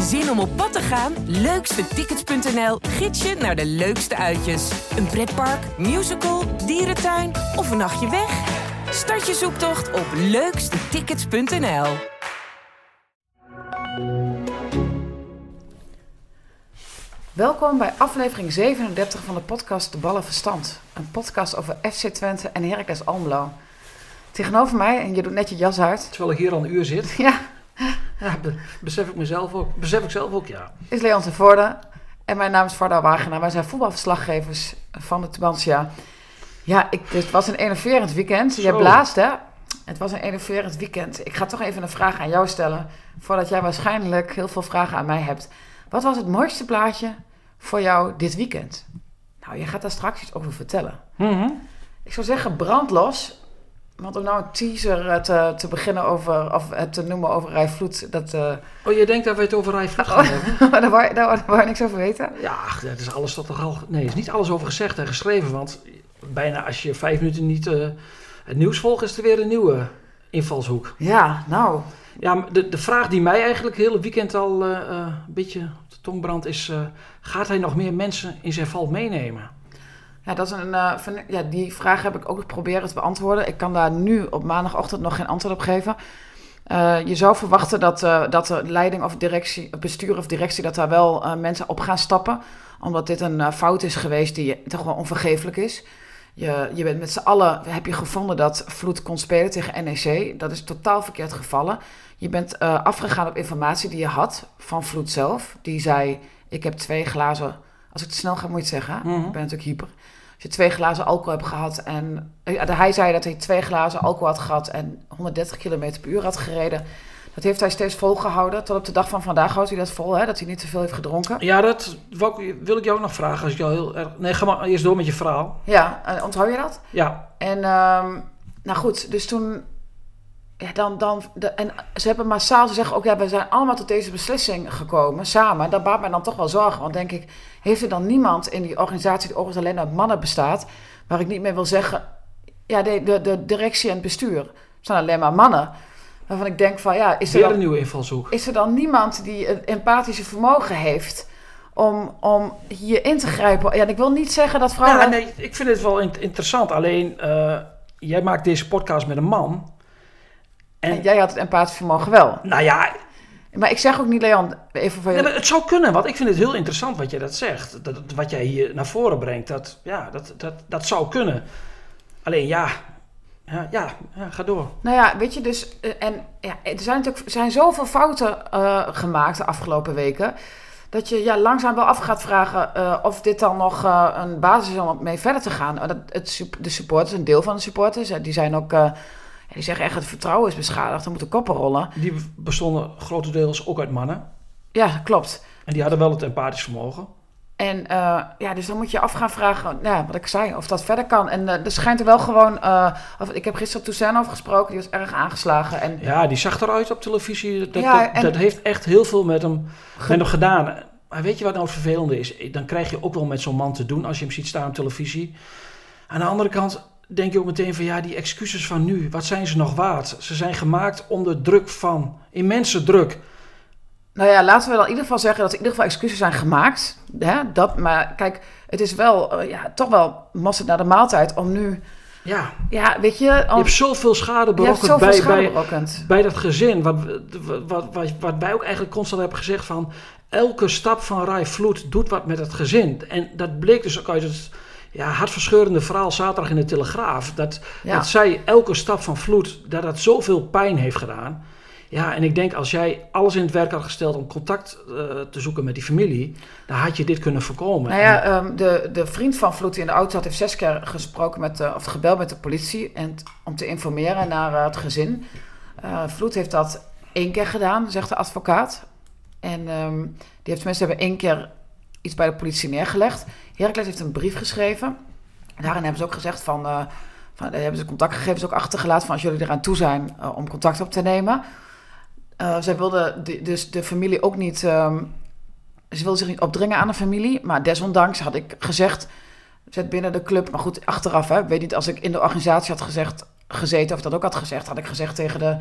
Zin om op pad te gaan? Leukstetickets.nl gids je naar de leukste uitjes. Een pretpark, musical, dierentuin of een nachtje weg? Start je zoektocht op leukstetickets.nl. Welkom bij aflevering 37 van de podcast De Ballen Verstand. Een podcast over FC Twente en Heracles Almelo. Tegenover mij, en je doet net je jas uit, Terwijl ik hier al een uur zit, ja, ja, be- besef ik mezelf ook. Besef ik zelf ook, ja. is Leon Voorde. En mijn naam is Varda Wagenaar. Wij zijn voetbalverslaggevers van de Tubantia. Ja, ik, het was een enerverend weekend. Jij Zo. blaast, hè? Het was een enerverend weekend. Ik ga toch even een vraag aan jou stellen. Voordat jij waarschijnlijk heel veel vragen aan mij hebt. Wat was het mooiste plaatje voor jou dit weekend? Nou, je gaat daar straks iets over vertellen. Ik zou zeggen, brandlos. Want om nou een teaser eh, te, te beginnen over, of het te noemen over Rijvloed, dat, eh Oh, je denkt dat we het over Rijvloed gaan hebben? daar, wou, daar, wou- daar wou je niks over weten. Ja, dat is alles toch al... Nee, er is niet alles over gezegd en geschreven, want bijna als je vijf minuten niet eh, het nieuws volgt, is er weer een nieuwe invalshoek. Ja, nou, Ja, de, de vraag die mij eigenlijk het hele weekend al eh, eh, een beetje op de tong brandt is... eh, gaat hij nog meer mensen in zijn val meenemen? Ja, dat is een, eh, van, ja, die vraag heb ik ook proberen te beantwoorden. Ik kan daar nu op maandagochtend nog geen antwoord op geven. Eh, je zou verwachten dat, eh, dat de leiding of directie, bestuur of directie, dat daar wel mensen op gaan stappen. Omdat dit een fout is geweest die toch wel onvergeeflijk is. Je, je bent met z'n allen, heb je gevonden dat Vloed kon spelen tegen NEC. Dat is totaal verkeerd gevallen. Je bent afgegaan op informatie die je had van Vloed zelf. Die zei, ik heb twee glazen, als ik te snel ga moet je het zeggen. Mhm. Ik ben natuurlijk hyper. Je twee glazen alcohol hebt gehad en... eh, Hij zei dat hij twee glazen alcohol had gehad en 130 km per uur had gereden. Dat heeft hij steeds volgehouden. Tot op de dag van vandaag houdt hij dat vol, hè, dat hij niet te veel heeft gedronken. Ja, dat wil ik jou ook nog vragen. Als ik jou heel erg... Nee, ga maar eerst door met je verhaal. Ja, onthoud je dat? Ja, En ehm, nou goed, dus toen. Ja, dan, dan, de, en ze hebben massaal, ze zeggen ook, ja, we zijn allemaal tot deze beslissing gekomen, samen. Dat baart mij dan toch wel zorgen, want denk ik, heeft er dan niemand in die organisatie die overigens alleen uit mannen bestaat, waar ik niet meer wil zeggen, ja, de, de, de directie en het bestuur zijn alleen maar mannen. Waarvan ik denk van, ja, is er weer een dan, nieuwe invalshoek. is er dan niemand die het empathische vermogen heeft om, om hier in te grijpen? Ja, en ik wil niet zeggen dat vrouwen... Ja, nee, ik vind het wel in- interessant. Alleen, eh, jij maakt deze podcast met een man. En En, jij had het empathisch vermogen wel. nou ja, Maar ik zeg ook niet, Leon, even voor je... nee, maar het zou kunnen. Want ik vind het heel interessant wat jij dat zegt. Dat, wat jij hier naar voren brengt. Dat, ja, dat, dat, dat zou kunnen. Alleen, ja, ja, ja, ja ga door. Nou ja, weet je, dus... eh, En ja, er zijn natuurlijk zijn zoveel fouten eh, gemaakt de afgelopen weken... dat je ja, langzaam wel af gaat vragen eh, of dit dan nog een basis is om mee verder te gaan. Eh, Dat, het, de supporters, een deel van de supporters, die zijn ook... die zeggen echt, het vertrouwen is beschadigd, er moeten koppen rollen. Die bestonden grotendeels ook uit mannen. Ja, klopt. En die hadden wel het empathisch vermogen. En eh, ja, dus dan moet je af gaan vragen, ja, wat ik zei, of dat verder kan. En eh, er schijnt er wel gewoon, eh, of, ik heb gisteren Toussaint over gesproken, die was erg aangeslagen. En Ja, die zag eruit op televisie. Dat, Ja, dat, en- dat heeft echt heel veel met hem, met hem gedaan. Maar weet je wat nou het vervelende is? Dan krijg je ook wel met zo'n man te doen als je hem ziet staan op televisie. Aan de andere kant denk je ook meteen van ja, die excuses van nu, wat zijn ze nog waard? Ze zijn gemaakt onder druk van, immense druk. Nou ja, laten we dan in ieder geval zeggen dat er in ieder geval excuses zijn gemaakt. Hè? Dat, maar kijk, het is wel, eh, ja, toch wel mosterd naar de maaltijd om nu, Ja, ja, weet je, je om, hebt zoveel schade je hebt berokkend zoveel bij, schade bij, berokkend. bij dat gezin. Wat, wat, wat, wat, wat wij ook eigenlijk constant hebben gezegd van... elke stap van Rai Vloed doet wat met het gezin. En dat bleek dus ook uit het ja, hartverscheurende verhaal zaterdag in de Telegraaf. Dat, Ja. dat zij elke stap van Vloed, dat dat zoveel pijn heeft gedaan. Ja, en ik denk als jij alles in het werk had gesteld om contact eh, te zoeken met die familie... dan had je dit kunnen voorkomen. Nou ja, En- ehm, de, de vriend van Vloed die in de auto zat, heeft zes keer gesproken met, de, of gebeld met de politie en, om te informeren naar eh, het gezin. Eh Vloed heeft dat één keer gedaan, zegt de advocaat. En ehm, die heeft tenminste hebben één keer iets bij de politie neergelegd. Heracles heeft een brief geschreven. Daarin hebben ze ook gezegd van, eh, van daar hebben ze contactgegevens ook achtergelaten van als jullie eraan toe zijn eh, om contact op te nemen. Eh, zij wilden de- dus de familie ook niet ehm, ze wilde zich niet opdringen aan de familie. Maar desondanks had ik gezegd, zet binnen de club. Maar goed, achteraf, hè, weet niet, als ik in de organisatie had gezegd, gezeten of dat ook had gezegd, had ik gezegd tegen de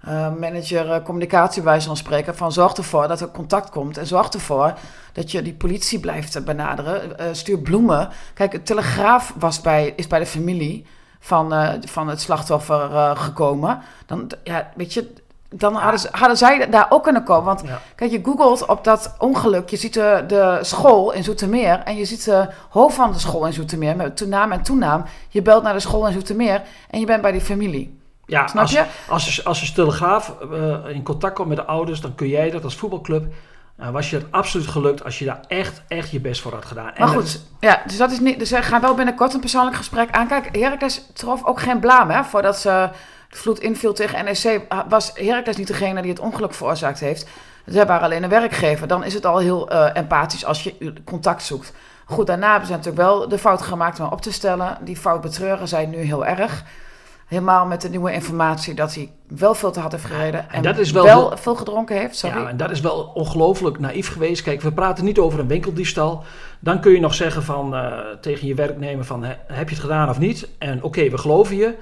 eh, manager uh, communicatie bij van spreken. Van zorg ervoor dat er contact komt. En zorg ervoor dat je die politie blijft benaderen. Uh, stuur bloemen. Kijk, het telegraaf was bij, is bij de familie van, van het slachtoffer gekomen. Dan, ja, weet je, dan hadden, ze, hadden zij daar ook kunnen komen. Want kijk, je googelt op dat ongeluk. Je ziet de, de school in Zoetermeer. En je ziet de hoofd van de school in Zoetermeer. Met toenaam en toenaam. Je belt naar de school in Zoetermeer. En je bent bij die familie. Ja, Snap als, je? Als, als, telegraaf uh, in contact komt met de ouders. Dan kun jij dat als voetbalclub. Nou, was je het absoluut gelukt als je daar echt, echt je best voor had gedaan. Maar goed, ja, dus dat is niet. Dus we gaan wel binnenkort een persoonlijk gesprek aankijken. Heracles trof ook geen blaam, hè, voordat ze de vloed inviel tegen NEC, was Heracles niet degene die het ongeluk veroorzaakt heeft. Zij waren alleen een werkgever. Dan is het al heel uh, empathisch als je contact zoekt. Goed, daarna hebben ze natuurlijk wel de fout gemaakt om op te stellen. Die fout betreuren zij nu heel erg. Helemaal met de nieuwe informatie dat hij wel veel te hard heeft gereden. En, dat is wel, wel veel gedronken heeft. Sorry. Ja, en dat is wel ongelooflijk naïef geweest. Kijk, we praten niet over een winkeldiefstal. Dan kun je nog zeggen van, uh, tegen je werknemer van, heb je het gedaan of niet? En oké, we geloven je.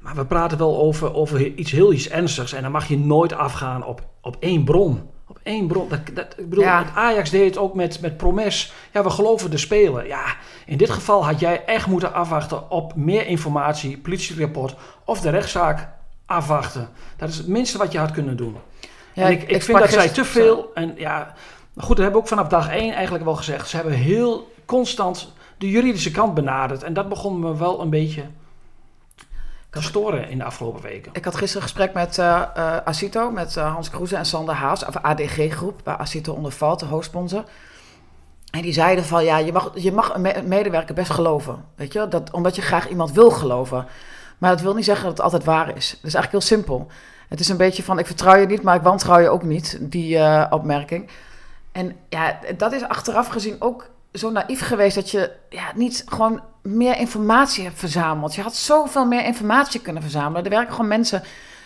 Maar we praten wel over, over iets heel iets ernstigs. En dan mag je nooit afgaan op, op één bron. Één bron. Dat, dat, ik bedoel, ja. Ajax deed het ook met, met Promes. Ja, we geloven de speler. Ja, in dit geval had jij echt moeten afwachten op meer informatie, politierapport of de rechtszaak afwachten. Dat is het minste wat je had kunnen doen. Ja, en ik, ik, vind dat zij te veel. En ja, goed, dat hebben we ook vanaf dag één eigenlijk wel gezegd. Ze hebben heel constant de juridische kant benaderd. En dat begon me wel een beetje storen in de afgelopen weken. Ik had gisteren een gesprek met uh, uh, Asito, met uh, Hans Kroeze en Sander Haas, of ADG Groep, waar Asito onder valt, de hoofdsponsor. En die zeiden van, ja, je mag, je mag een medewerker best geloven, weet je, dat, omdat je graag iemand wil geloven. Maar dat wil niet zeggen dat het altijd waar is. Het is eigenlijk heel simpel. Het is een beetje van, ik vertrouw je niet, maar ik wantrouw je ook niet, die opmerking. En ja, dat is achteraf gezien ook zo naïef geweest dat je ja, niet gewoon meer informatie hebt verzameld. Je had zoveel meer informatie kunnen verzamelen. Er werken gewoon mensen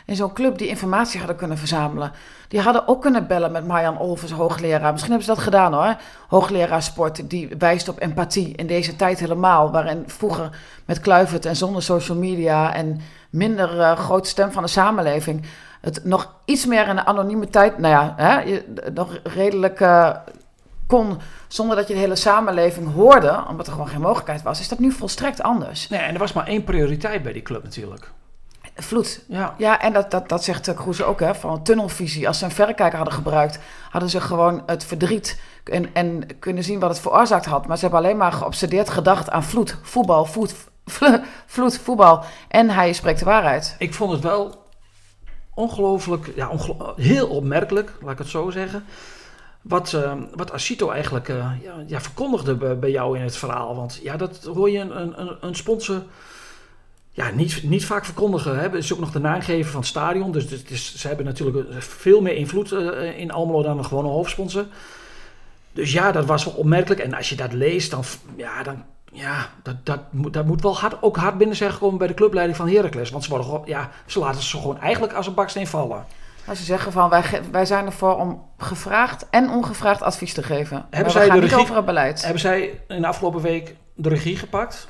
in zo'n club die informatie hadden kunnen verzamelen. Die hadden ook kunnen bellen met Marjan Olvers, hoogleraar. Misschien hebben ze dat gedaan hoor. Hoogleraar sport, die wijst op empathie in deze tijd helemaal. Waarin vroeger met Kluivert en zonder social media en minder uh, grote stem van de samenleving... het nog iets meer in de anonimiteit, nou ja, hè, nog redelijk... Uh, kon zonder dat je de hele samenleving hoorde, omdat er gewoon geen mogelijkheid was, is dat nu volstrekt anders. Nee, en er was maar één prioriteit bij die club natuurlijk. Vloed. Ja, ja en dat, dat, dat zegt Kroes ook, hè, van tunnelvisie. Als ze een verrekijker hadden gebruikt, hadden ze gewoon het verdriet en, en kunnen zien wat het veroorzaakt had. Maar ze hebben alleen maar geobsedeerd gedacht aan vloed, voetbal, voet, vloed, voetbal. En hij spreekt de waarheid. Ik vond het wel ongelooflijk, ja, heel opmerkelijk, laat ik het zo zeggen wat, uh, wat Asito eigenlijk uh, ja, ja, verkondigde bij jou in het verhaal. Want ja, dat hoor je een, een, een sponsor ja, niet, niet vaak verkondigen. Het is ook nog de naamgever van het stadion. Dus ze hebben natuurlijk veel meer invloed uh, in Almelo dan een gewone hoofdsponsor. Dus ja, dat was wel opmerkelijk. En als je dat leest, dan, ja, dan ja, dat, dat, moet, dat moet wel hard, ook hard binnen zijn gekomen bij de clubleiding van Heracles. Want ja, ze laten ze gewoon eigenlijk als een baksteen vallen. Als ze zeggen van wij, wij zijn ervoor om gevraagd en ongevraagd advies te geven. Hebben zij we gaan de regie, niet over het beleid. Hebben zij in de afgelopen week de regie gepakt?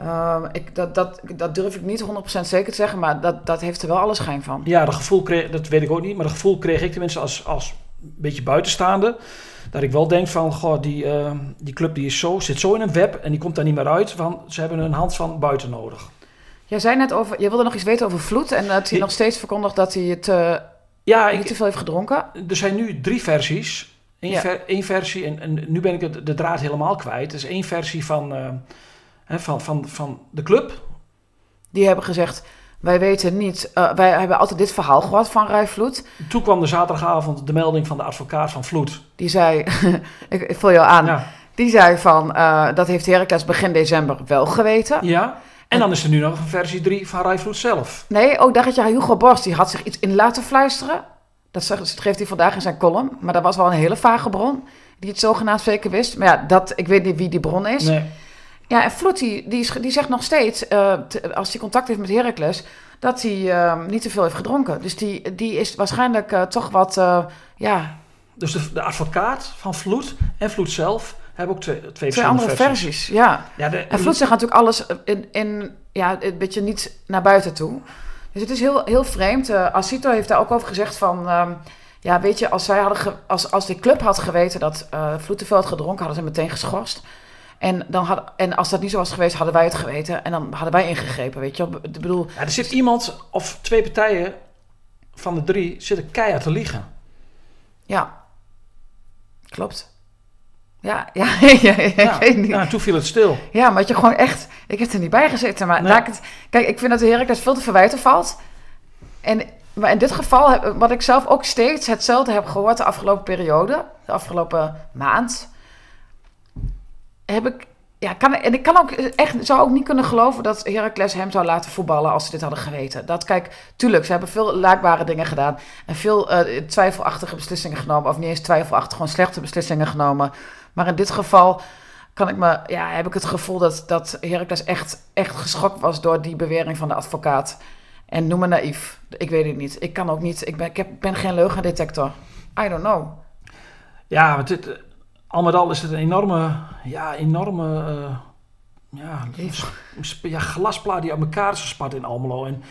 Uh, ik, dat, dat, dat durf ik niet 100% zeker te zeggen, maar dat, dat heeft er wel alle schijn van. Ja, dat gevoel kreeg, dat weet ik ook niet, maar dat gevoel kreeg ik tenminste als, als een beetje buitenstaande. Dat ik wel denk van, goh, die, uh, die club die is zo, zit zo in een web en die komt daar niet meer uit. Van, ze hebben een hand van buiten nodig. Jij zei net over, je wilde nog iets weten over Vloed en dat hij nog steeds verkondigt dat hij het uh, ja, niet te veel heeft gedronken. Er zijn nu drie versies. Eén, ver, versie, en, en, nu ben ik de draad helemaal kwijt. Er is één versie van, uh, van, van, van de club. Die hebben gezegd, wij weten niet, uh, wij hebben altijd dit verhaal gehad van Rijf Vloed. Toen kwam de zaterdagavond de melding van de advocaat van Vloed. Die zei, ik, ik vul jou aan, ja. die zei van, uh, dat heeft Heracles begin december wel geweten. Ja. En dan is er nu nog een versie 3 van Rijvloed zelf. Nee, ook dacht je, Hugo Borst die had zich iets in laten fluisteren. Dat geeft hij vandaag in zijn column. Maar dat was wel een hele vage bron die het zogenaamd zeker wist. Maar ja, dat, ik weet niet wie die bron is. Nee. Ja, en Vloed die, die, zegt nog steeds, uh, als hij contact heeft met Heracles, dat hij uh, niet te veel heeft gedronken. Dus die, die is waarschijnlijk uh, toch wat, uh, ja... Dus de, de advocaat van Vloed en Vloed zelf hebben ook twee, twee, twee andere versies. ja. ja de, en Vloed zegt natuurlijk alles in, in, ja, een beetje niet naar buiten toe. Dus het is heel, heel vreemd. Uh, Asito heeft daar ook over gezegd van... ehm, ja, weet je, als, zij hadden ge- als, als die club had geweten dat eh veel had gedronken... hadden ze meteen geschorst. En, dan had, en als dat niet zo was geweest, hadden wij het geweten. En dan hadden wij ingegrepen, weet je. Ik bedoel, Ja, er zit iemand of twee partijen van de drie zitten keihard te liegen. ja. Klopt. Ja, ja, ja, ja, ik Ja, weet niet. en toen viel het stil. Ja, maar je gewoon echt... Ik heb er niet bij gezeten. Maar Nee. laat ik het, kijk, ik vind dat de Heracles veel te verwijten valt. En, maar in dit geval, heb- wat ik zelf ook steeds hetzelfde heb gehoord de afgelopen periode, de afgelopen maand, heb ik... Ja, kan, en ik kan ook echt, zou ook niet kunnen geloven dat Heracles hem zou laten voetballen als ze dit hadden geweten. Dat, kijk, tuurlijk, ze hebben veel laakbare dingen gedaan. En veel eh, twijfelachtige beslissingen genomen. Of niet eens twijfelachtig, gewoon slechte beslissingen genomen. Maar in dit geval kan ik me, ja, heb ik het gevoel dat, dat Heracles echt, echt geschokt was door die bewering van de advocaat. En noem me naïef. Ik weet het niet. Ik kan ook niet. Ik ben, ik heb, ben geen leugendetector. I don't know. Ja, want dit, al met al is het een enorme, ja, enorme eh, ja, ja, glasplaat die aan elkaar is gespat in Almelo. En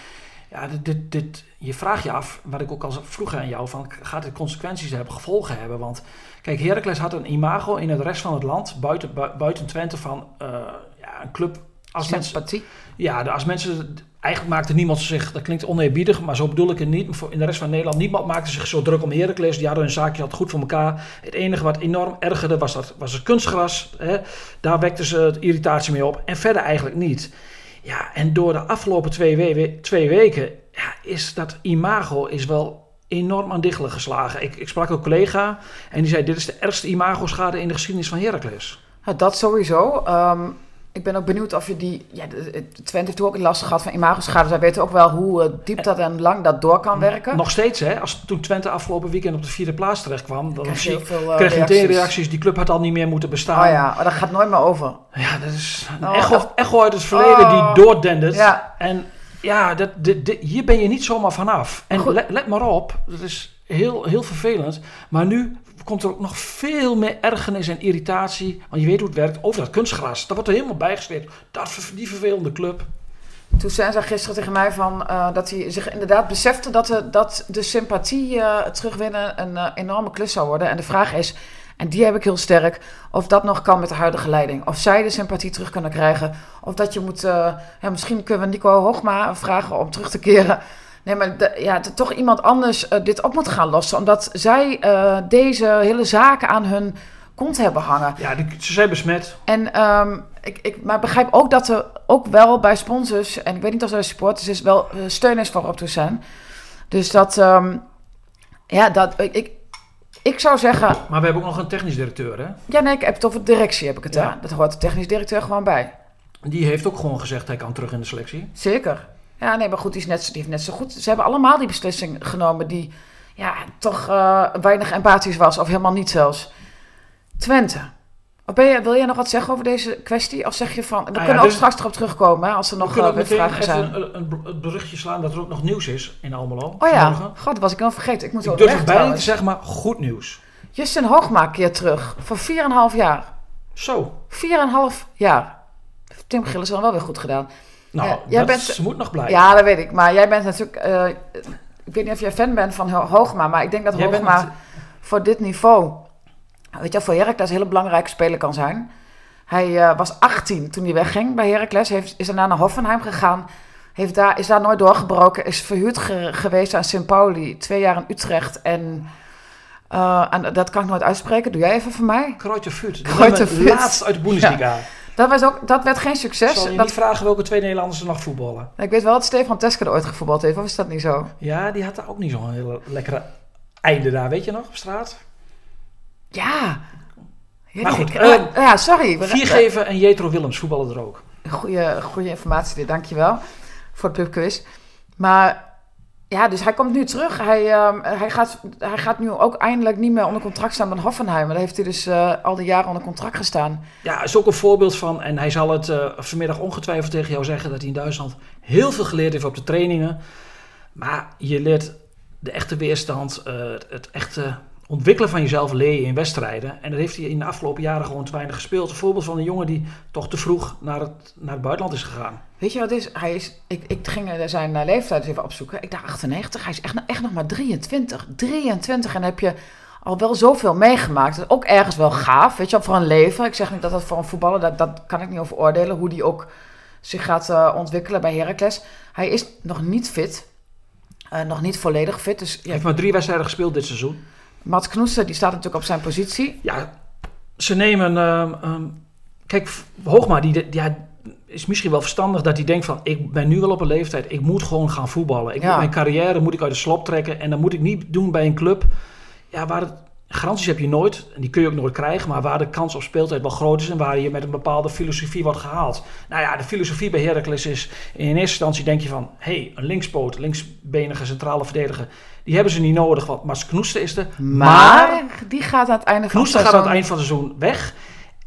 ja, dit, dit, dit, je vraagt je af, wat ik ook al vroeg aan jou, van, gaat dit consequenties hebben, gevolgen hebben? Want kijk, Heracles had een imago in het rest van het land, buiten, bui- buiten Twente, van eh, ja, een club... Als mensen, Sympathie. ja, de- als mensen. Eigenlijk maakte niemand zich. Dat klinkt oneerbiedig, maar zo bedoel ik het niet. In de rest van Nederland. Niemand maakte zich zo druk om Heracles. Die hadden hun zaakje altijd goed voor elkaar. Het enige wat enorm ergerde was, dat, was het kunstgras. Hè. Daar wekten ze het irritatie mee op. En verder eigenlijk niet. Ja, en door de afgelopen twee, we- twee weken. Ja, is dat imago is wel enorm aan dichtelen geslagen. Ik, ik sprak een collega. En die zei: Dit is de ergste imago-schade in de geschiedenis van Heracles. Ja, dat sowieso. Ehm, ik ben ook benieuwd of je die... Ja, Twente heeft ook last gehad van imagoschade. Zij weten ook wel hoe eh, diep dat en lang dat door kan werken. Nog steeds, hè? Als toen Twente afgelopen weekend op de vierde plaats terecht kwam, dan je veel eh, kreeg je meteen reacties. Die club had al niet meer moeten bestaan. Oh ja, maar dat gaat nooit meer over. Ja, dat is een Oh, echo, dat- echo uit het verleden Oh. die doordendert. Ja. En ja, dat, dit, dit- hier ben je niet zomaar vanaf. En let, let maar op, dat is heel, heel vervelend. Maar nu komt er ook nog veel meer ergernis en irritatie. Want je weet hoe het werkt over dat kunstgras. Dat wordt er helemaal bijgesteed. Dat, die vervelende club. Toen zei ze gisteren tegen mij van, eh, dat hij zich inderdaad besefte dat de, dat de sympathie eh, terugwinnen een eh, enorme klus zou worden. En de vraag is, en die heb ik heel sterk, of dat nog kan met de huidige leiding. Of zij de sympathie terug kunnen krijgen. Of dat je moet, misschien kunnen we Nico Hoogma vragen om terug te keren. Nee, maar de- ja, toch iemand anders eh, dit op moet gaan lossen. Omdat zij eh, deze hele zaken aan hun kont hebben hangen. Ja, die, ze zijn besmet. En ehm, ik, ik maar begrijp ook dat er ook wel bij sponsors, en ik weet niet of er bij supporters is, wel eh, steun is voor Rob Toussaint. Dus dat, ehm, ja, dat, ik, ik, ik zou zeggen, Maar we hebben ook nog een technisch directeur, hè? ja nee, ik heb het over directie, heb ik het Ja. hè. Dat hoort de technisch directeur gewoon bij. Die heeft ook gewoon gezegd, hij kan terug in de selectie. Zeker. Ja, nee, maar goed, die, is net, die heeft net zo goed. Ze hebben allemaal die beslissing genomen die, ja, toch eh, weinig empathisch was, of helemaal niet zelfs. Twente. Of ben je, wil jij nog wat zeggen over deze kwestie? Of zeg je van, we ja, kunnen ook dus- straks erop terugkomen, hè, als er nog uh, ook meteen vragen zijn. een, een, een berichtje slaan dat er ook nog nieuws is in Almelo. Oh ja, god, dat was ik dan vergeten. Ik moet zo Ik durf bijna te zeggen, maar goed nieuws. Justin Hoogma keert terug voor 4,5 jaar. Zo. 4,5 jaar. Tim Gillis dan wel weer goed gedaan. Nou, Ja, jij dat bent- moet nog blijven. Ja, dat weet ik. Maar jij bent natuurlijk... eh, ik weet niet of jij fan bent van Ho- Hoogma, maar ik denk dat Jij Hoogma voor dit niveau... Weet je, voor Heracles een hele belangrijke speler kan zijn. Hij eh, was 18 toen hij wegging bij Heracles. Heeft, is daarna naar Hoffenheim gegaan. Heeft daar, is daar nooit doorgebroken. Is verhuurd ge- geweest aan St. Pauli. Twee jaar in Utrecht. En, eh, en dat kan ik nooit uitspreken. Doe jij even voor mij? Furt. De Kreuter nummer Furt. Laatst uit de Bundesliga. Dat, was ook, dat werd geen succes. Zal je Dat, niet vragen welke twee Nederlanders er nog voetballen? ik weet wel dat Stefan Teske er ooit gevoetbald heeft. Of is dat niet zo? Ja, die had daar ook niet zo'n hele lekkere einde daar, weet je nog, op straat? Ja. Ja, Maar goed, ik- eh, ja, sorry. Viergeven en Jetro Willems voetballen er ook. Goeie, goede informatie dit, dankjewel voor de pubquiz. Maar ja, dus hij komt nu terug. Hij, ehm, hij, gaat, hij gaat nu ook eindelijk niet meer onder contract staan bij Hoffenheim. Daar heeft hij dus eh, al die jaren onder contract gestaan. Ja, is ook een voorbeeld van, en hij zal het eh, vanmiddag ongetwijfeld tegen jou zeggen, dat hij in Duitsland heel veel geleerd heeft op de trainingen. Maar je leert de echte weerstand, eh, het echte ontwikkelen van jezelf leer je in wedstrijden. En dat heeft hij in de afgelopen jaren gewoon te weinig gespeeld. Een voorbeeld van een jongen die toch te vroeg naar het, naar het buitenland is gegaan. Weet je wat het is? Hij is ik, ik ging zijn eh, leeftijd even opzoeken. Ik dacht 98. Hij is echt, echt nog maar 23. 23 en heb je al wel zoveel meegemaakt. Dat is ook ergens wel gaaf, weet je, voor een leven. Ik zeg niet dat dat voor een voetballer, dat, dat kan ik niet over oordelen. Hoe die ook zich gaat eh, ontwikkelen bij Heracles. Hij is nog niet fit. Eh, nog niet volledig fit. Dus Hij ja, heeft maar drie wedstrijden gespeeld dit seizoen. Mats Knoester, die staat natuurlijk op zijn positie. Ja, ze nemen... ehm, ehm, kijk, Hoogma, die, die, ja, is misschien wel verstandig dat hij denkt van... ik ben nu wel op een leeftijd, ik moet gewoon gaan voetballen. Ik Ja. moet mijn carrière moet ik uit de slop trekken... en dat moet ik niet doen bij een club... Ja, waar het, garanties heb je nooit, en die kun je ook nooit krijgen... maar waar de kans op speeltijd wel groot is... en waar je met een bepaalde filosofie wordt gehaald. Nou ja, de filosofie bij Heracles is... in eerste instantie denk je van... hé, hey, een linkspoot, linksbenige centrale verdediger... die hebben ze niet nodig, want Mats Knoester is er. Maar die gaat aan het einde van het gaat aan het seizoen- eind van het seizoen weg.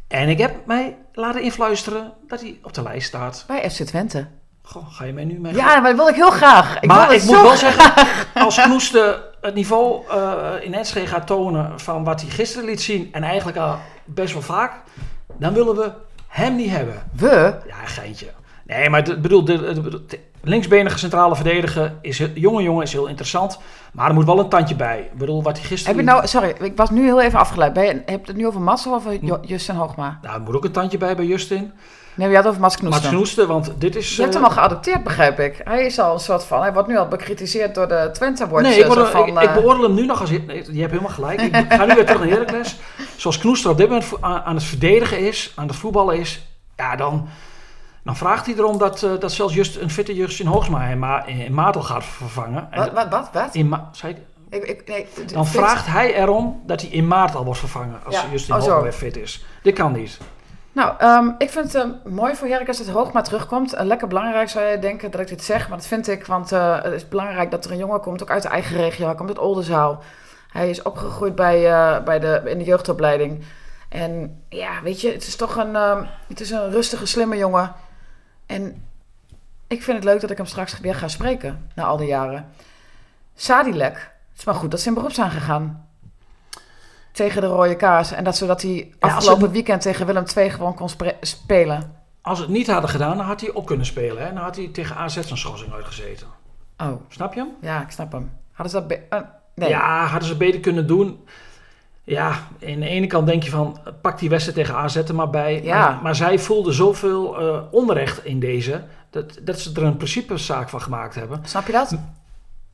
En ik heb mij laten influisteren dat hij op de lijst staat. bij FC Twente. Goh, ga je mij nu mee? Ja, maar dat wil ik heel graag. Ik maar wil ik moet wel graag. zeggen, als Knoester het niveau eh, in Enschede gaat tonen van wat hij gisteren liet zien... en eigenlijk al best wel vaak, dan willen we hem niet hebben. We? Ja, geintje. Nee, maar ik bedoel, de, de- de- de linksbenige centrale verdediger is jonge jongen is heel interessant. Maar er moet wel een tandje bij. Ik bedoel, wat hij gisteren... Heb je nou, sorry, ik was nu heel even afgeleid. Ben je, heb je het nu over Mats of over Hm. Jo- Justin Hoogma? Nou, er moet ook een tandje bij bij Justin. Nee, je had het over Mats Knoester. Knoester, want dit is... Je hebt eh, hem al geadopteerd, begrijp ik. Hij is al een soort van, hij wordt nu al bekritiseerd door de Twente Watch. Nee, ik, eh, word, ik, eh, beoordeel hem nu nog als... nee, je hebt helemaal gelijk. Ik ga nu weer terug naar Heracles. Zoals Knoester op dit moment aan, aan het verdedigen is, aan het voetballen is... Ja, dan, dan vraagt hij erom dat, eh, dat zelfs just een fitte Justin Hoogsma hem ma in, in Matel gaat vervangen. En Wat, wat, wat? wat? in Ma- zei ik- Ik, ik, nee, dan fit. vraagt hij erom dat hij in maart al wordt vervangen als Ja, Justin oh. Hoogsma weer fit is. Dit kan niet. Nou, ehm, ik vind het eh, mooi voor Heracles dat Hoogma terugkomt. Eh, lekker belangrijk zou je denken dat ik dit zeg, maar dat vind ik. Want eh, het is belangrijk dat er een jongen komt, ook uit de eigen regio. Hij komt uit Oldenzaal. Hij is opgegroeid bij, bij de, in de jeugdopleiding. En ja, weet je, het is toch een, ehm, het is een rustige, slimme jongen. En ik vind het leuk dat ik hem straks weer ga spreken, na al die jaren. Sadilek, het is maar goed dat ze in beroep zijn gegaan. Tegen de rode kaars. En dat zodat hij afgelopen het- weekend tegen Willem II gewoon kon spelen. Als ze het niet hadden gedaan, dan had hij op kunnen spelen. Hè? Dan had hij tegen AZ zijn schorsing uitgezeten. Oh, Snap je hem? ja, ik snap hem. Hadden ze dat... eh, nee. Ja, hadden ze beter kunnen doen. Ja, aan de ene kant denk je van, pak die wedstrijd tegen AZ er maar bij. Ja. Maar, maar zij voelden zoveel eh, onrecht in deze, dat, dat ze er een principezaak van gemaakt hebben. Snap je dat?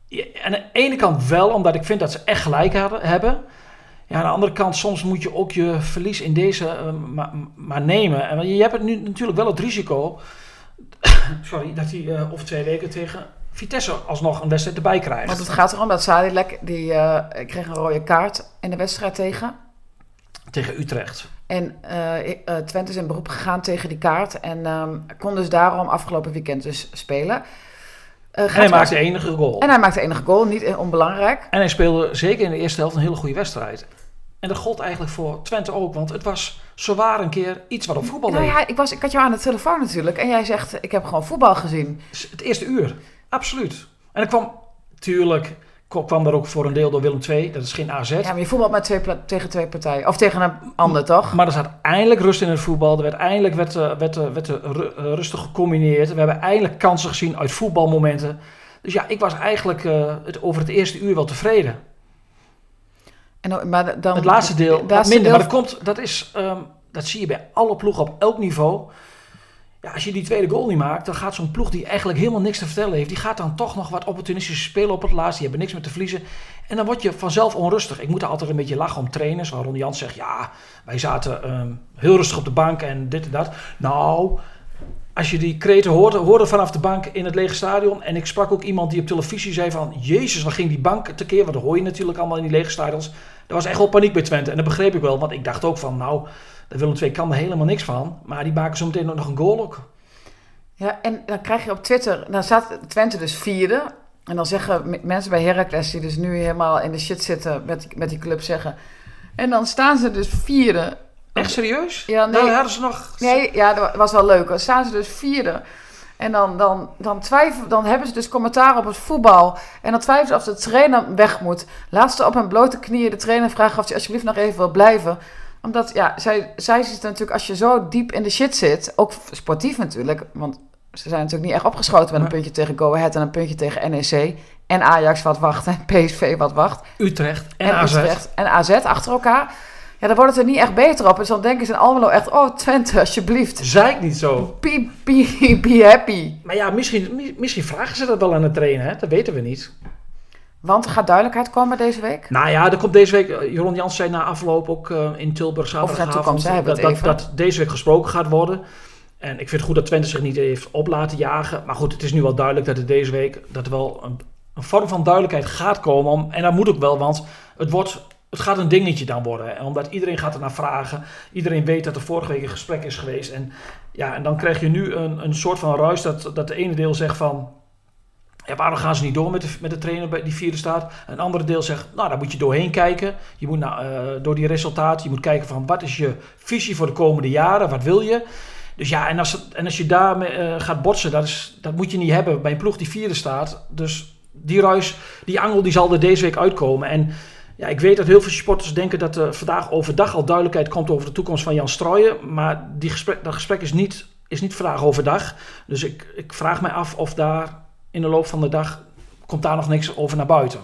Ja, aan de ene kant wel, omdat ik vind dat ze echt gelijk hadden, hebben. Ja, aan de andere kant, soms moet je ook je verlies in deze eh, maar, maar nemen. En je hebt het nu natuurlijk wel het risico, sorry, dat hij eh, over twee weken tegen Vitesse alsnog een wedstrijd erbij krijgt. Want het gaat erom dat Sadilek, die eh, kreeg een rode kaart in de wedstrijd tegen. Tegen Utrecht. En eh, Twente is in beroep gegaan tegen die kaart. En ehm, kon dus daarom afgelopen weekend dus spelen. En gaat hij maakte de enige goal. en hij maakte de enige goal, niet onbelangrijk. En hij speelde zeker in de eerste helft een hele goede wedstrijd. En dat gold eigenlijk voor Twente ook, want het was zowaar een keer iets wat op voetbal Nou leek. ja, ik, was, ik had jou aan de telefoon natuurlijk. En jij zegt, ik heb gewoon voetbal gezien. Het eerste uur, absoluut. En er kwam, tuurlijk, kwam er ook voor een deel door Willem II. Dat is geen AZ. Ja, maar je voetbalt met twee, tegen twee partijen. Of tegen een ander, toch? Maar er zat eindelijk rust in het voetbal. Er werd eindelijk werd, eh, werd, eh, werd, eh, ru- rustig gecombineerd. We hebben eindelijk kansen gezien uit voetbalmomenten. Dus ja, ik was eigenlijk het, over het eerste uur wel tevreden. En, maar dan, Het laatste deel het wat laatste minder. deel- Maar dat, komt, dat, is, ehm, dat zie je bij alle ploegen op elk niveau. Als je die tweede goal niet maakt, dan gaat zo'n ploeg die eigenlijk helemaal niks te vertellen heeft, die gaat dan toch nog wat opportunistisch spelen op het laatst. Die hebben niks meer te verliezen. En dan word je vanzelf onrustig. Ik moet er altijd een beetje lachen om trainers. Waar Ron Jans zegt, ja, wij zaten ehm, heel rustig op de bank en dit en dat. Nou, als je die kreten hoorde, hoorde vanaf de bank in het lege stadion. En ik sprak ook iemand die op televisie zei van... Jezus, wat ging die bank tekeer? Want dat hoor je natuurlijk allemaal in die lege stadions. Er was echt wel paniek bij Twente. En dat begreep ik wel. Want ik dacht ook van, nou, de Willem II kan er helemaal niks van. Maar die maken zo meteen ook nog een goal ook. Ja, en dan krijg je op Twitter, dan staat Twente dus vierde. En dan zeggen mensen bij Heracles, die dus nu helemaal in de shit zitten met, met die club, zeggen... En dan staan ze dus vierde. Echt serieus? Ja, nee. Nou, hadden ze nog... Nee, ja, dat was wel leuk. Dan staan ze dus vierde. En dan, dan, dan, twijfel, dan hebben ze dus commentaar op het voetbal. En dan twijfelen ze of de trainer weg moet. Laat ze op hun blote knieën de trainer vragen of hij alsjeblieft nog even wil blijven. Omdat, ja, zij, zij ziet natuurlijk als je zo diep in de shit zit, ook sportief natuurlijk, want ze zijn natuurlijk niet echt opgeschoten met een puntje tegen Go Ahead en een puntje tegen NEC. En Ajax wat wacht en PSV wat wacht. Utrecht en, AZ. Utrecht en AZ achter elkaar. Ja, dan wordt het er niet echt beter op. Dus dan denken ze in Almelo echt, oh Twente, alsjeblieft. Zei ik niet zo. Be, be, be happy. Maar ja, misschien, mi- misschien vragen ze dat wel aan de trainer, hè? dat weten we niet. Want er gaat duidelijkheid komen deze week. Nou ja, er komt deze week, eh, Jeroen Jans zei na afloop ook eh, in Tilburg zaterdagavond, dat, dat, even. dat deze week gesproken gaat worden. En ik vind het goed dat Twente zich niet heeft op laten jagen. Maar goed, het is nu wel duidelijk dat er deze week dat er wel een, een vorm van duidelijkheid gaat komen. Om, en dat moet ook wel, want het, wordt, het gaat een dingetje dan worden. En omdat iedereen gaat er naar vragen. Iedereen weet dat er vorige week een gesprek is geweest. En, ja, en dan krijg je nu een, een soort van ruis dat, dat de ene deel zegt van... Ja, waarom gaan ze niet door met de, met de trainer bij die vierde staat? Een andere deel zegt, nou, daar moet je doorheen kijken. Je moet eh, door die resultaten, je moet kijken van wat is je visie voor de komende jaren? Wat wil je? Dus ja, en als, en als je daarmee eh, gaat botsen, dat, is, dat moet je niet hebben bij een ploeg die vierde staat. Dus die ruis, die angel, die zal er deze week uitkomen. En ja, ik weet dat heel veel supporters denken dat er vandaag overdag al duidelijkheid komt over de toekomst van Jan Strooijen. Maar die gesprek, dat gesprek is niet, is niet vandaag overdag. Dus ik, ik vraag mij af of daar in de loop van de dag komt daar nog niks over naar buiten.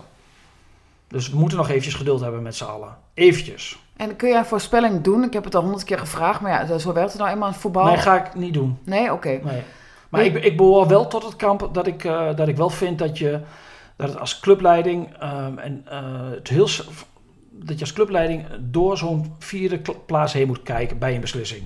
Dus we moeten nog eventjes geduld hebben met z'n allen. Eventjes. En kun jij een voorspelling doen? Ik heb het al honderd keer gevraagd, maar ja, zo werkt het nou eenmaal in voetbal. Nee, ga ik niet doen. Nee, oké. Nee. Maar ik, ik behoor wel tot het kamp dat ik, eh, dat ik wel vind dat je dat het als clubleiding ehm, en eh, het heel dat je als clubleiding door zo'n vierde plaats heen moet kijken bij een beslissing.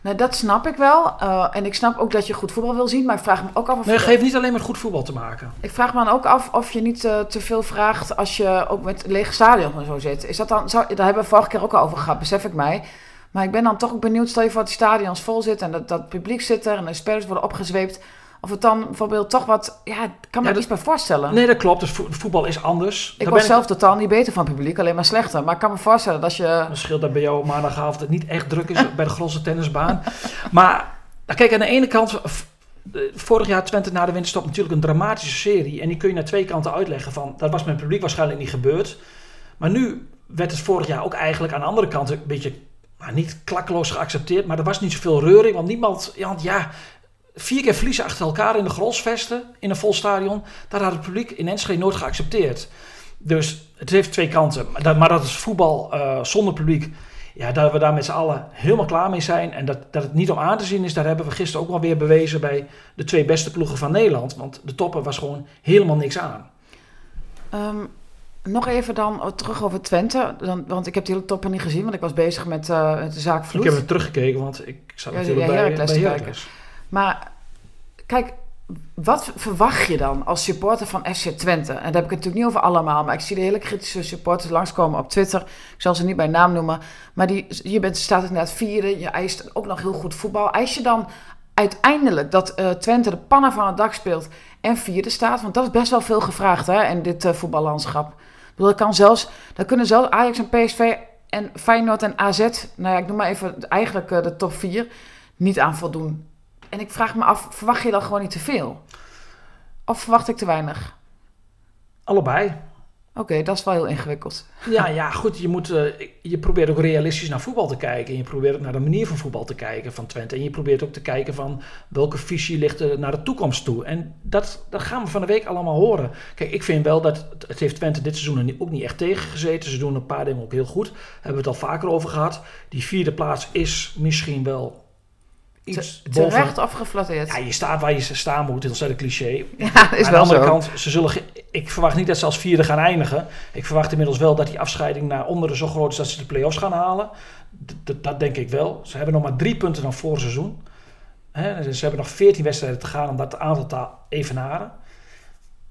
Nou, dat snap ik wel. Eh, en ik snap ook dat je goed voetbal wil zien, maar ik vraag me ook af of Nee, het heeft niet alleen met goed voetbal te maken. Ik vraag me dan ook af of je niet eh, te veel vraagt als je ook met lege stadion en zo zit. Is dat dan, zou, daar hebben we vorige keer ook al over gehad, besef ik mij. Maar ik ben dan toch ook benieuwd, stel je voor dat die stadions vol zitten en dat, dat publiek zit er en de spelers worden opgezweept. Of het dan bijvoorbeeld toch wat, ja, ik kan me Ja, iets bij voorstellen. Nee, dat klopt. Dus vo- voetbal is anders. ik Daar was ben zelf totaal niet beter van het publiek, alleen maar slechter. Maar ik kan me voorstellen dat je... Dan scheelt dat bij jou maandagavond het niet echt druk is bij de Grosse tennisbaan. Maar nou, kijk, aan de ene kant, vorig jaar Twente na de winterstop natuurlijk een dramatische serie. En die kun je naar twee kanten uitleggen van, dat was met het publiek waarschijnlijk niet gebeurd. Maar nu werd het vorig jaar ook eigenlijk aan de andere kant een beetje, nou, niet klakkeloos geaccepteerd. Maar er was niet zoveel reuring, want niemand, want ja vier keer verliezen achter elkaar in de Grolsvesten, in een vol stadion. Dat had het publiek in Enschede nooit geaccepteerd. Dus het heeft twee kanten. Maar dat, maar dat is voetbal eh, zonder publiek. Ja, dat we daar met z'n allen helemaal klaar mee zijn. En dat, dat het niet om aan te zien is, daar hebben we gisteren ook wel weer bewezen bij de twee beste ploegen van Nederland. Want de toppen was gewoon helemaal niks aan. Ehm, nog even dan terug over Twente. Dan, want ik heb die hele toppen niet gezien, want ik was bezig met, met de zaak Vloed. Ik heb het teruggekeken, want ik zat Ja, natuurlijk ja, bij, bij Heracles. Maar kijk, wat verwacht je dan als supporter van FC Twente? En daar heb ik het natuurlijk niet over allemaal, maar ik zie de hele kritische supporters langskomen op Twitter. Ik zal ze niet bij naam noemen, maar die, je bent, staat inderdaad vierde, je eist ook nog heel goed voetbal. Eis je dan uiteindelijk dat eh, Twente de pannen van het dak speelt en vierde staat? Want dat is best wel veel gevraagd hè, in dit eh, voetballandschap. Ik bedoel, kan zelfs, dat kunnen zelfs Ajax en PSV en Feyenoord en AZ, nou ja, ik noem maar even eigenlijk eh, de top vier, niet aan voldoen. En ik vraag me af, verwacht je dan gewoon niet te veel? Of verwacht ik te weinig? Allebei. Oké, dat is wel heel ingewikkeld. Ja, ja, goed. Je, moet, eh, je probeert ook realistisch naar voetbal te kijken. En je probeert ook naar de manier van voetbal te kijken van Twente. En je probeert ook te kijken van welke visie ligt er naar de toekomst toe. En dat, dat gaan we van de week allemaal horen. Kijk, ik vind wel dat het- heeft Twente dit seizoen ook niet echt tegengezeten. Ze doen een paar dingen ook heel goed. Daar hebben we het al vaker over gehad. Die vierde plaats is misschien wel iets Te- boven. Terecht of geflatteerd? Ja, je staat waar je staan moet. Dat is een cliché. Ja, is Aan de andere zo. kant, ze zullen ik verwacht niet dat ze als vierde gaan eindigen. Ik verwacht inmiddels wel dat die afscheiding naar onderen zo groot is dat ze de play-offs gaan halen. D- dat denk ik wel. Ze hebben nog maar drie punten dan vorig seizoen. Ze hebben nog 14 wedstrijden te gaan om dat aantal te evenaren.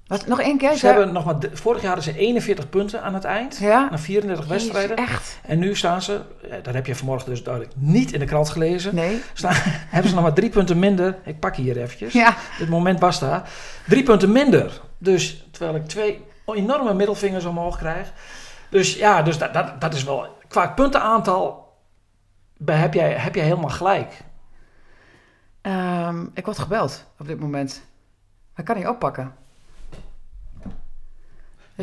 Wat, nog één keer? Ze hebben nog maar, vorig jaar hadden ze 41 punten aan het eind. Ja? Na 34 wedstrijden. Echt? En nu staan ze, eh, dat heb je vanmorgen dus duidelijk niet in de krant gelezen. Nee? Staan, hebben ze nog maar drie punten minder. Ik pak hier eventjes. Ja. Dit moment daar. Drie punten minder. Dus terwijl ik twee enorme middelvingers omhoog krijg. Dus ja, dus dat, dat, dat is wel. Qua puntenaantal bij- heb jij, heb jij helemaal gelijk. Ehm, ik word gebeld op dit moment. Maar ik kan niet oppakken.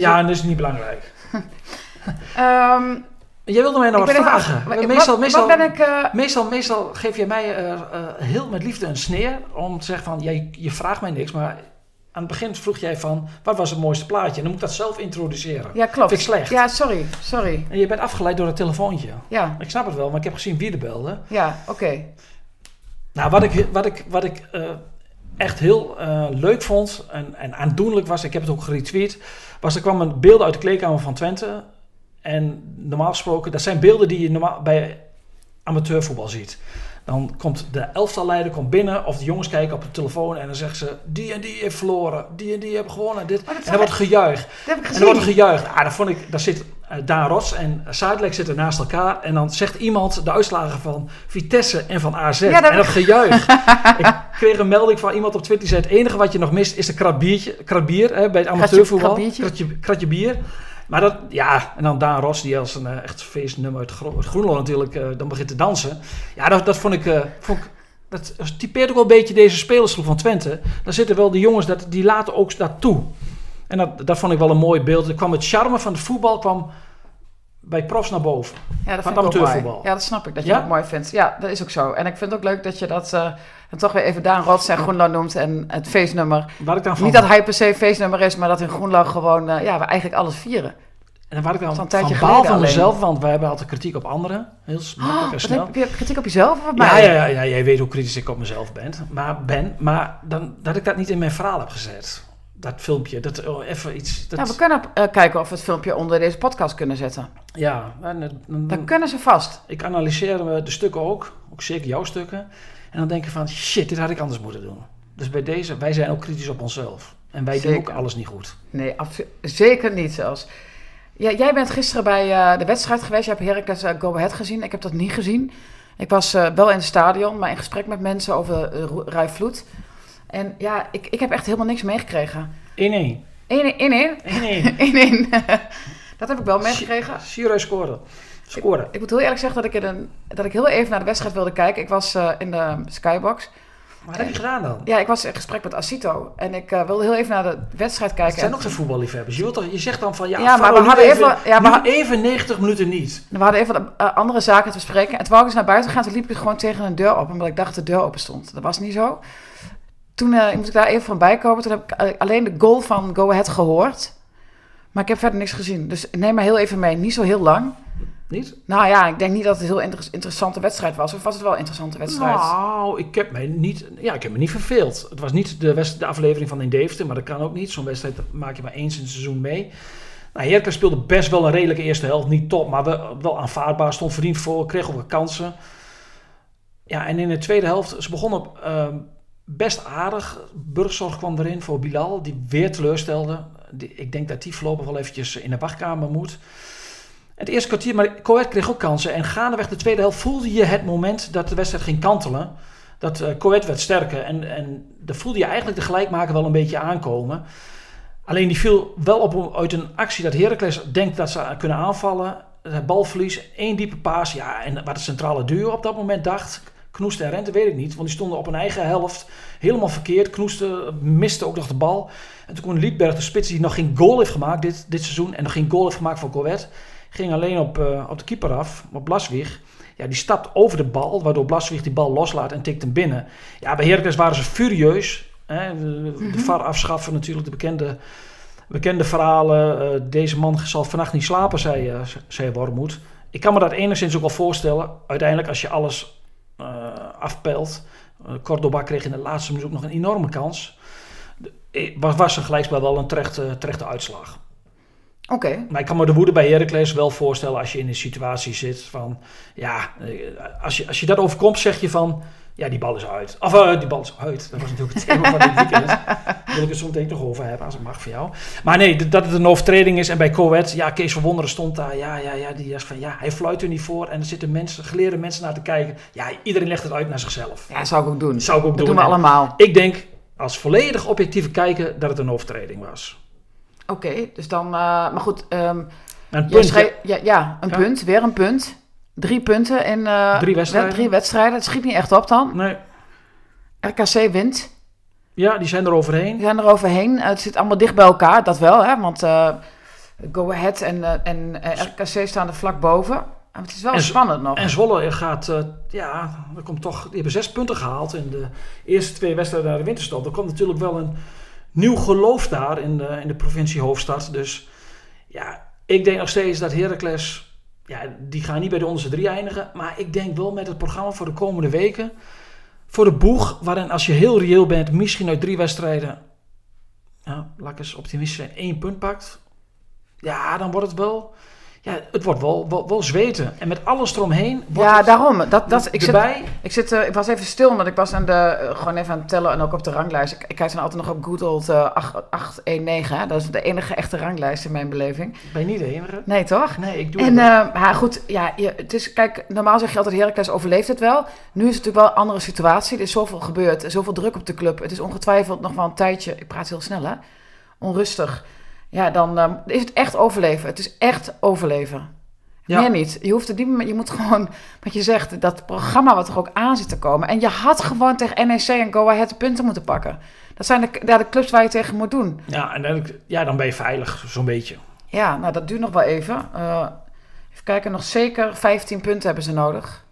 Ja, en dat is niet belangrijk. Ehm, Jij wilde mij nog wat even vragen. meestal, wat, meestal, wat ben ik... meestal, meestal geef je mij eh, heel met liefde een sneer om te zeggen van, jij, je vraagt mij niks, maar aan het begin vroeg jij van, wat was het mooiste plaatje? En dan moet ik dat zelf introduceren. ja, klopt. Vind ik slecht. Ja, sorry. Sorry. En je bent afgeleid door het telefoontje. Ja, Ik snap het wel, maar ik heb gezien wie er belde. ja, oké. Nou, wat ik, wat ik, wat ik eh, echt heel eh, leuk vond en, en aandoenlijk was, ik heb het ook geretweet, was er kwamen beelden uit de kleedkamer van Twente. En normaal gesproken, dat zijn beelden die je normaal bij amateurvoetbal ziet. Dan komt de elftalleider komt binnen of de jongens kijken op de telefoon en dan zeggen ze, die en die heeft verloren, die en die hebben gewonnen. Dit. Oh, dat en dan wordt gejuicht. Dat En dan wordt er gejuicht. Ah, dan vond ik, daar zit Daan Rots en Zuidelijk zitten naast elkaar. En dan zegt iemand de uitslagen van Vitesse en van AZ. Ja, dat- En dat gejuich. ik kreeg een melding van iemand op Twitter die zei... het enige wat je nog mist is de krat, biertje, krat bier hè, bij het amateurvoetbal. Kratje, kratje bier. Maar dat, ja, en dan Daan Ros, die als een eh, echt feestnummer uit, Gro uit Groenlo natuurlijk eh, dan begint te dansen. Ja, dat, dat vond ik, eh, vond ik dat typeert ook wel een beetje deze spelersgroep van Twente. Daar zitten wel de jongens, dat, die laten ook dat toe. En dat, dat vond ik wel een mooi beeld. Er kwam het charme van het voetbal kwam bij profs naar boven. Ja, dat Van vind amateurvoetbal. Ja, dat snap ik, dat je Ja? dat mooi vindt. Ja, dat is ook zo. En ik vind het ook leuk dat je dat... en toch weer even Daan Rots en Groenlo noemt en het feestnummer. Ik dan van, Niet dat hij per se feestnummer is, maar dat in Groenlo gewoon... eh, ja, we eigenlijk alles vieren. en waar ik dan van tijdje baal geleden van mezelf, want wij hebben altijd kritiek op anderen. Heel makkelijk en Oh, snel. heb je kritiek op jezelf of op mij? Ja, ja, ja, ja, jij weet hoe kritisch ik op mezelf ben. Maar, ben, maar dan, dat ik dat niet in mijn verhaal heb gezet. Dat filmpje, dat oh, even iets... Dat, Nou, we kunnen eh, kijken of we het filmpje onder deze podcast kunnen zetten. ja, en, eh, dan- Dan kunnen ze vast. ik analyseer eh, de stukken ook, ook zeker jouw stukken. En dan denk ik van, shit, dit had ik anders moeten doen. Dus bij deze, wij zijn ook kritisch op onszelf. En wij doen ook alles niet goed. Nee, zeker niet zelfs. Ja, jij bent gisteren bij de wedstrijd geweest. Je hebt Heracles uh, Go Ahead gezien. Ik heb dat niet gezien. Ik was wel in het stadion, maar in gesprek met mensen over uh, Rai Vloed. En ja, ik, ik heb echt helemaal niks meegekregen. 1-1. 1-1. 1-1. 1-1. dat heb ik wel meegekregen. Sierra scoorde. Scoorde. Ik moet heel eerlijk zeggen dat ik, in een, dat ik heel even naar de wedstrijd wilde kijken. Ik was eh, in de skybox. Wat heb je gedaan dan? Ja, ik was in gesprek met Asito. En ik eh, wilde heel even naar de wedstrijd kijken. Het zijn En ook de voetballiefhebbers. Je, wilt toch, je zegt dan van, ja, Ja, maar we hadden even, even- ja, even 90 minuten niet. We hadden even uh, andere zaken te bespreken. En toen wou ik eens naar buiten gaan. Toen liep ik gewoon tegen een deur op. Omdat ik dacht dat de deur open stond. Dat was niet zo. Toen uh, moest ik daar even van bij komen. Toen heb ik uh, alleen de goal van Go Ahead gehoord. Maar ik heb verder niks gezien. Dus neem maar heel even mee. Niet zo heel lang. Niet? Nou ja, ik denk niet dat het een heel inter interessante wedstrijd was. Of was het wel een interessante wedstrijd? Nou, ik heb, mij niet, ja, ik heb me niet verveeld. Het was niet de, de aflevering van in Deventer, maar dat kan ook niet. Zo'n wedstrijd maak je maar eens in het seizoen mee. Nou, Heracles speelde best wel een redelijke eerste helft. Niet top, maar wel, wel aanvaardbaar. Stond verdiend voor, kreeg ook kansen. Ja, en in de tweede helft, ze begonnen op, uh, best aardig. Burgzorg kwam erin voor Bilal, die weer teleurstelde. Ik denk dat die voorlopig wel eventjes in de wachtkamer moet. Het eerste kwartier, maar Coët kreeg ook kansen. En gaandeweg de tweede helft voelde je het moment dat de wedstrijd ging kantelen. Dat uh, Coët werd sterker. En, en daar voelde je eigenlijk de gelijkmaker wel een beetje aankomen. Alleen die viel wel op uit een actie dat Heracles denkt dat ze kunnen aanvallen. Balverlies, één diepe paas. Ja, en wat de centrale duo op dat moment dacht... Knoeste en Rente, weet ik niet. Want die stonden op een eigen helft. Helemaal verkeerd. Knoeste miste ook nog de bal. En toen kon Liedberg, de spits die nog geen goal heeft gemaakt dit, dit seizoen... en nog geen goal heeft gemaakt voor Coët... ging alleen op, uh, op de keeper af, op Blaswig. Ja, die stapt over de bal, waardoor Blaswig die bal loslaat en tikt hem binnen. Ja, bij Heracles waren ze furieus. Hè? De, de VAR afschaffen natuurlijk, de bekende, bekende verhalen. Uh, deze man zal vannacht niet slapen, zei, uh, zei Wormoed. Ik kan me dat enigszins ook wel voorstellen. Uiteindelijk, als je alles afpelt. Cordoba kreeg in de laatste minuut ook nog een enorme kans. Was, was een gelijkspel wel een terechte, terechte uitslag. Oké. Okay. Maar ik kan me de woede bij Heracles wel voorstellen als je in een situatie zit van... Ja, als je, als je dat overkomt zeg je van... Ja, die bal is uit. Of uh, die bal is uit. Dat was natuurlijk het thema van dit weekend. Daar wil ik het zo meteen nog over hebben, als het mag voor jou. Maar nee, dat het een overtreding is. En bij Coët, ja, Kees van Wonderen stond daar. Ja, ja, ja, die is van, ja, hij fluit er niet voor. En er zitten mensen, geleerde mensen naar te kijken. Ja, iedereen legt het uit naar zichzelf. Ja, zou ik ook doen. Zou ik ook dat doen. doen we allemaal. Ik denk, als volledig objectieve kijken, dat het een overtreding was. Oké, okay, dus dan, uh, maar goed. Um, een punt, ja, ja, een ja. punt, weer een punt. Drie punten in uh, drie, wedstrijden. drie wedstrijden. Het schiet niet echt op dan. Nee. RKC wint. Ja, die zijn er overheen. Die zijn er overheen. Het zit allemaal dicht bij elkaar, dat wel. Hè? Want uh, Go Ahead en, uh, en RKC staan er vlak boven. Maar het is wel En- spannend nog. En Zwolle gaat, eh, ja, er komt toch, die hebben zes punten gehaald in de eerste twee wedstrijden naar de winterstop. Er komt natuurlijk wel een nieuw geloof daar in de, in de provincie Hoofdstad. Dus ja, ik denk nog steeds dat Heracles, ja, die gaan niet bij de onderste drie eindigen. Maar ik denk wel met het programma voor de komende weken, voor de boeg, waarin als je heel reëel bent, misschien uit drie wedstrijden, ja, laat eens optimistisch zijn, één punt pakt. Ja, dan wordt het wel, ja, het wordt wel, wel, wel zweten. En met alles eromheen wordt ja, daarom. Dat, dat, ik, zit, ik, zit, eh, ik was even stil, omdat ik was aan de, eh, gewoon even aan het tellen en ook op de ranglijst. Ik, ik kijk dan altijd nog op Good Old eh, 8 819. Hè? Dat is de enige echte ranglijst in mijn beleving. Ben je niet de enige? Nee, toch? Nee, ik doe En het eh, maar goed, ja, je, het is, kijk, normaal zeg je altijd Heracles overleeft het wel. Nu is het natuurlijk wel een andere situatie. Er is zoveel gebeurd, zoveel druk op de club. Het is ongetwijfeld nog wel een tijdje, ik praat heel snel hè, onrustig. Ja, dan eh, is het echt overleven. Het is echt overleven. Ja. Meer niet. Je hoeft het niet meer, je moet gewoon, wat je zegt, dat programma wat er ook aan zit te komen. En je had gewoon tegen NEC en Go Ahead de punten moeten pakken. Dat zijn de, ja, de clubs waar je tegen moet doen. Ja, en dan, ja, dan ben je veilig, zo'n beetje. Ja, nou dat duurt nog wel even. Eh, even kijken, nog zeker 15 punten hebben ze nodig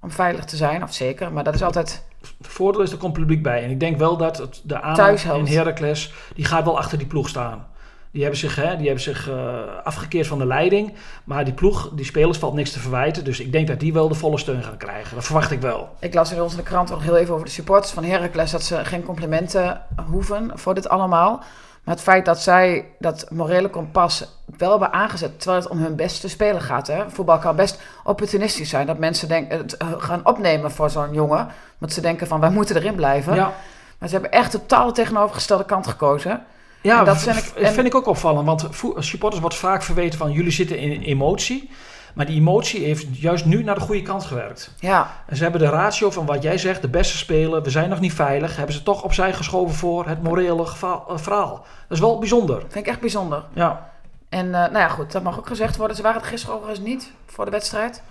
om veilig te zijn. Of zeker, maar dat is altijd... Het voordeel is, er komt publiek bij. En ik denk wel dat het, de helpt. in Heracles, die gaat wel achter die ploeg staan. Die hebben zich, hè, die hebben zich eh, afgekeerd van de leiding. Maar die ploeg, die spelers, valt niks te verwijten. Dus ik denk dat die wel de volle steun gaan krijgen. Dat verwacht ik wel. Ik las in onze krant nog heel even over de supporters van Heracles... dat ze geen complimenten hoeven voor dit allemaal. Maar het feit dat zij dat morele kompas wel hebben aangezet... terwijl het om hun beste spelen gaat. Hè? Voetbal kan best opportunistisch zijn. Dat mensen denken, het eh, gaan opnemen voor zo'n jongen. Want ze denken van, wij moeten erin blijven. Ja, Maar ze hebben echt totaal de tegenovergestelde kant gekozen. Ja En dat vind ik- ik, en- vind ik ook opvallend. Want supporters wordt vaak verweten van, jullie zitten in emotie. Maar die emotie heeft juist nu naar de goede kant gewerkt. Ja, En ze hebben de ratio van wat jij zegt, de beste spelen, we zijn nog niet veilig, hebben ze toch opzij geschoven voor het morele eh, verhaal. Dat is wel bijzonder. vind ik echt bijzonder. Ja, En eh, nou ja, goed, dat mag ook gezegd worden. Ze waren het gisteren overigens niet voor de wedstrijd.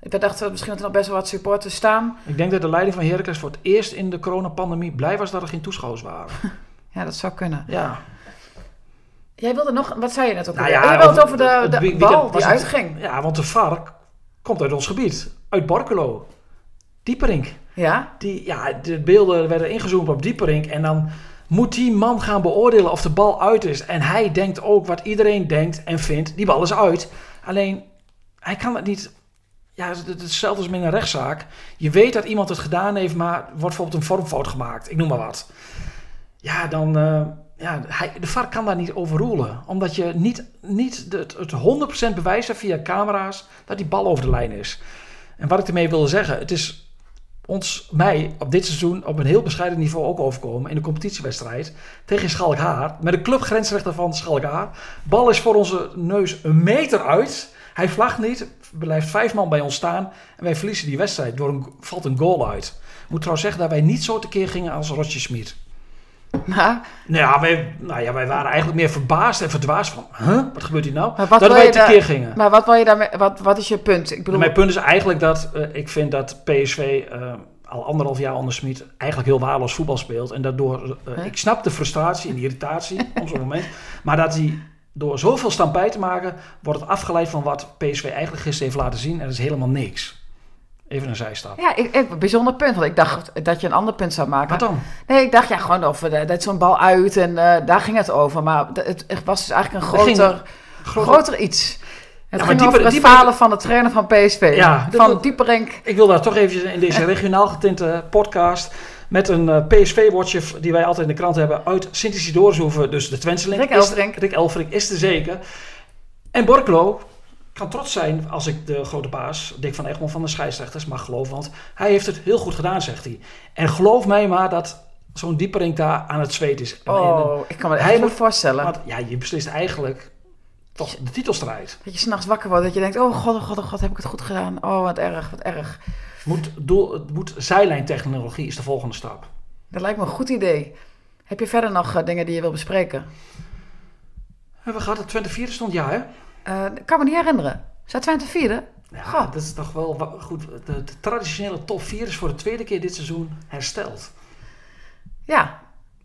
Ik dacht dat misschien dat er nog best wel wat supporters staan. ik denk dat de leiding van Heracles voor het eerst in de coronapandemie blij was dat er geen toeschouwers waren. Ja, dat zou kunnen. Ja, Jij wilde nog, wat zei je net ook Nou ja, je wilde het over- de, bal was die het- uitging. ja want de vark komt uit ons gebied, uit Borculo. Dieperink. Ja? Die, ja, de beelden werden ingezoomd op Dieperink en dan moet die man gaan beoordelen of de bal uit is. En hij denkt ook wat iedereen denkt en vindt, die bal is uit. Alleen, hij kan het niet... Ja, het is hetzelfde als met een rechtszaak. Je weet dat iemand het gedaan heeft, maar wordt bijvoorbeeld een vormfout gemaakt. Ik noem maar wat. Ja, dan... eh, ja, hij, de VAR kan daar niet overroelen. Omdat je niet, niet de- het, het 100% bewijs hebt via camera's dat die bal over de lijn is. En wat ik ermee wilde zeggen, het is ons, mij op dit seizoen op een heel bescheiden niveau ook overkomen in de competitiewedstrijd tegen Schalkhaar. Met een clubgrensrechter van Schalkhaar. Bal is voor onze neus een meter uit. Hij vlagt niet, blijft vijf man bij ons staan en wij verliezen die wedstrijd. Door een, valt een goal uit. Ik moet trouwens zeggen dat wij niet zo tekeer gingen als Rotje Smit. Maar, Nou ja, wij, nou ja, wij waren eigenlijk meer verbaasd en verdwaasd van, huh, wat gebeurt hier nou? Dat wij tekeer gingen. maar wat wil je daarmee, wat, wat is je punt? Ik bedoel, Mijn punt is eigenlijk dat eh, ik vind dat PSV eh, al anderhalf jaar onder Smit eigenlijk heel waardeloos voetbal speelt. En daardoor, eh, ik snap de frustratie en de irritatie op zo'n moment. Maar dat hij door zoveel stampij te maken, wordt het afgeleid van wat PSV eigenlijk gisteren heeft laten zien. En dat is helemaal niks. Even een zijstap. ja, ik, ik, bijzonder punt. Want ik dacht dat je een ander punt zou maken. Wat dan? Nee, ik dacht ja, gewoon over de, dat zo'n bal uit en eh, daar ging het over. Maar het, het was dus eigenlijk een ging- groter, groter iets. Het maar ging dieper- het dieper- falen van de trainer van PSV. Ja, van wil- Dieperink. Ik wil daar toch even in deze regionaal getinte podcast met een eh, PSV-watcher die wij altijd in de krant hebben uit Sint-Isidorushoeven, dus de Twentseling. Rick Elfrink. Rick Elfrink is er zeker. En Borkelo kan trots zijn als ik de grote baas, Dick van Egmond van de scheidsrechters, mag geloven. Want hij heeft het heel goed gedaan, zegt hij. En geloof mij maar dat zo'n Dieperink daar aan het zweet is. En- Oh, ik kan me dat niet moet- voorstellen. want ja, je beslist eigenlijk toch de titelstrijd. Dat je s'nachts wakker wordt, dat je denkt, oh god, oh god, oh god, heb ik het goed gedaan. Oh, wat erg, wat erg. Moet, doel, het moet zijlijntechnologie is de volgende stap. Dat lijkt me een goed idee. Heb je verder nog eh, dingen die je wil bespreken? Hebben we gehad dat Twente vierde stond? Ja, hè? Ik kan me niet herinneren. Staat Twente vierde? Ja, Goh. dat is toch wel goed. De, de traditionele top 4 is voor de tweede keer dit seizoen hersteld. Ja,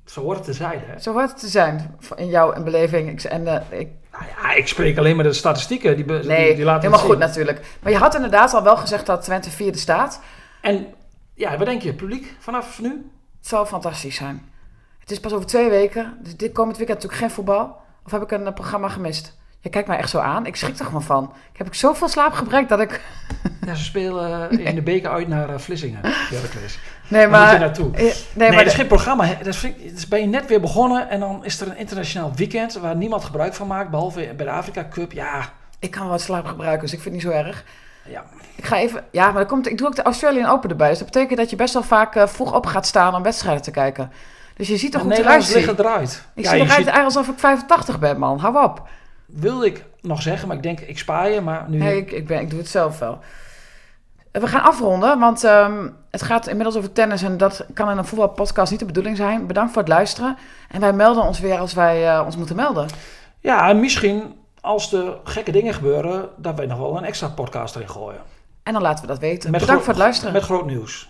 Zo hoort het te zijn, hè? zo hoort het te zijn in jouw beleving. Ik, en, eh, ik, Nou ja, ik spreek alleen maar de statistieken. Die, nee, die, die laten helemaal goed natuurlijk. Maar je had inderdaad al wel gezegd dat Twente vierde staat. En ja, wat denk je? Publiek vanaf nu? Het zou fantastisch zijn. Het is pas over twee weken. Dus dit komend weekend natuurlijk geen voetbal. Of heb ik een eh, programma gemist? Je kijkt mij echt zo aan. Ik schrik er gewoon van. Ik heb ik zoveel slaapgebrek dat ik... Ja, ze spelen eh, in de beker uit naar eh, Vlissingen. Heracles. Nee, Daar maar... moet je naartoe. Nee, Nee, maar dat is geen programma. Dat is, dat ben je net weer begonnen en dan is er een internationaal weekend waar niemand gebruik van maakt, behalve bij de Afrika Cup. Ja, ik kan wel wat slaap gebruiken, dus ik vind het niet zo erg. ja. Ik ga even... Ja, maar dan komt, ik doe ook de Australian Open erbij. Dus dat betekent dat je best wel vaak eh, vroeg op gaat staan om wedstrijden te kijken. Dus je ziet er De goed eruit. Liggen eruit. Ik ja, zie eruit ziet- eigenlijk alsof ik 85 ben, man. Hou op. wilde ik nog zeggen, maar ik denk ik spaar je, maar nu... Nee, ik, ik, ben, ik doe het zelf wel. We gaan afronden, want ehm, het gaat inmiddels over tennis en dat kan in een voetbalpodcast niet de bedoeling zijn. Bedankt voor het luisteren en wij melden ons weer als wij eh, ons moeten melden. Ja, en misschien als er gekke dingen gebeuren, dat wij nog wel een extra podcast erin gooien. En dan laten we dat weten. Met Bedankt voor het luisteren. Met groot nieuws.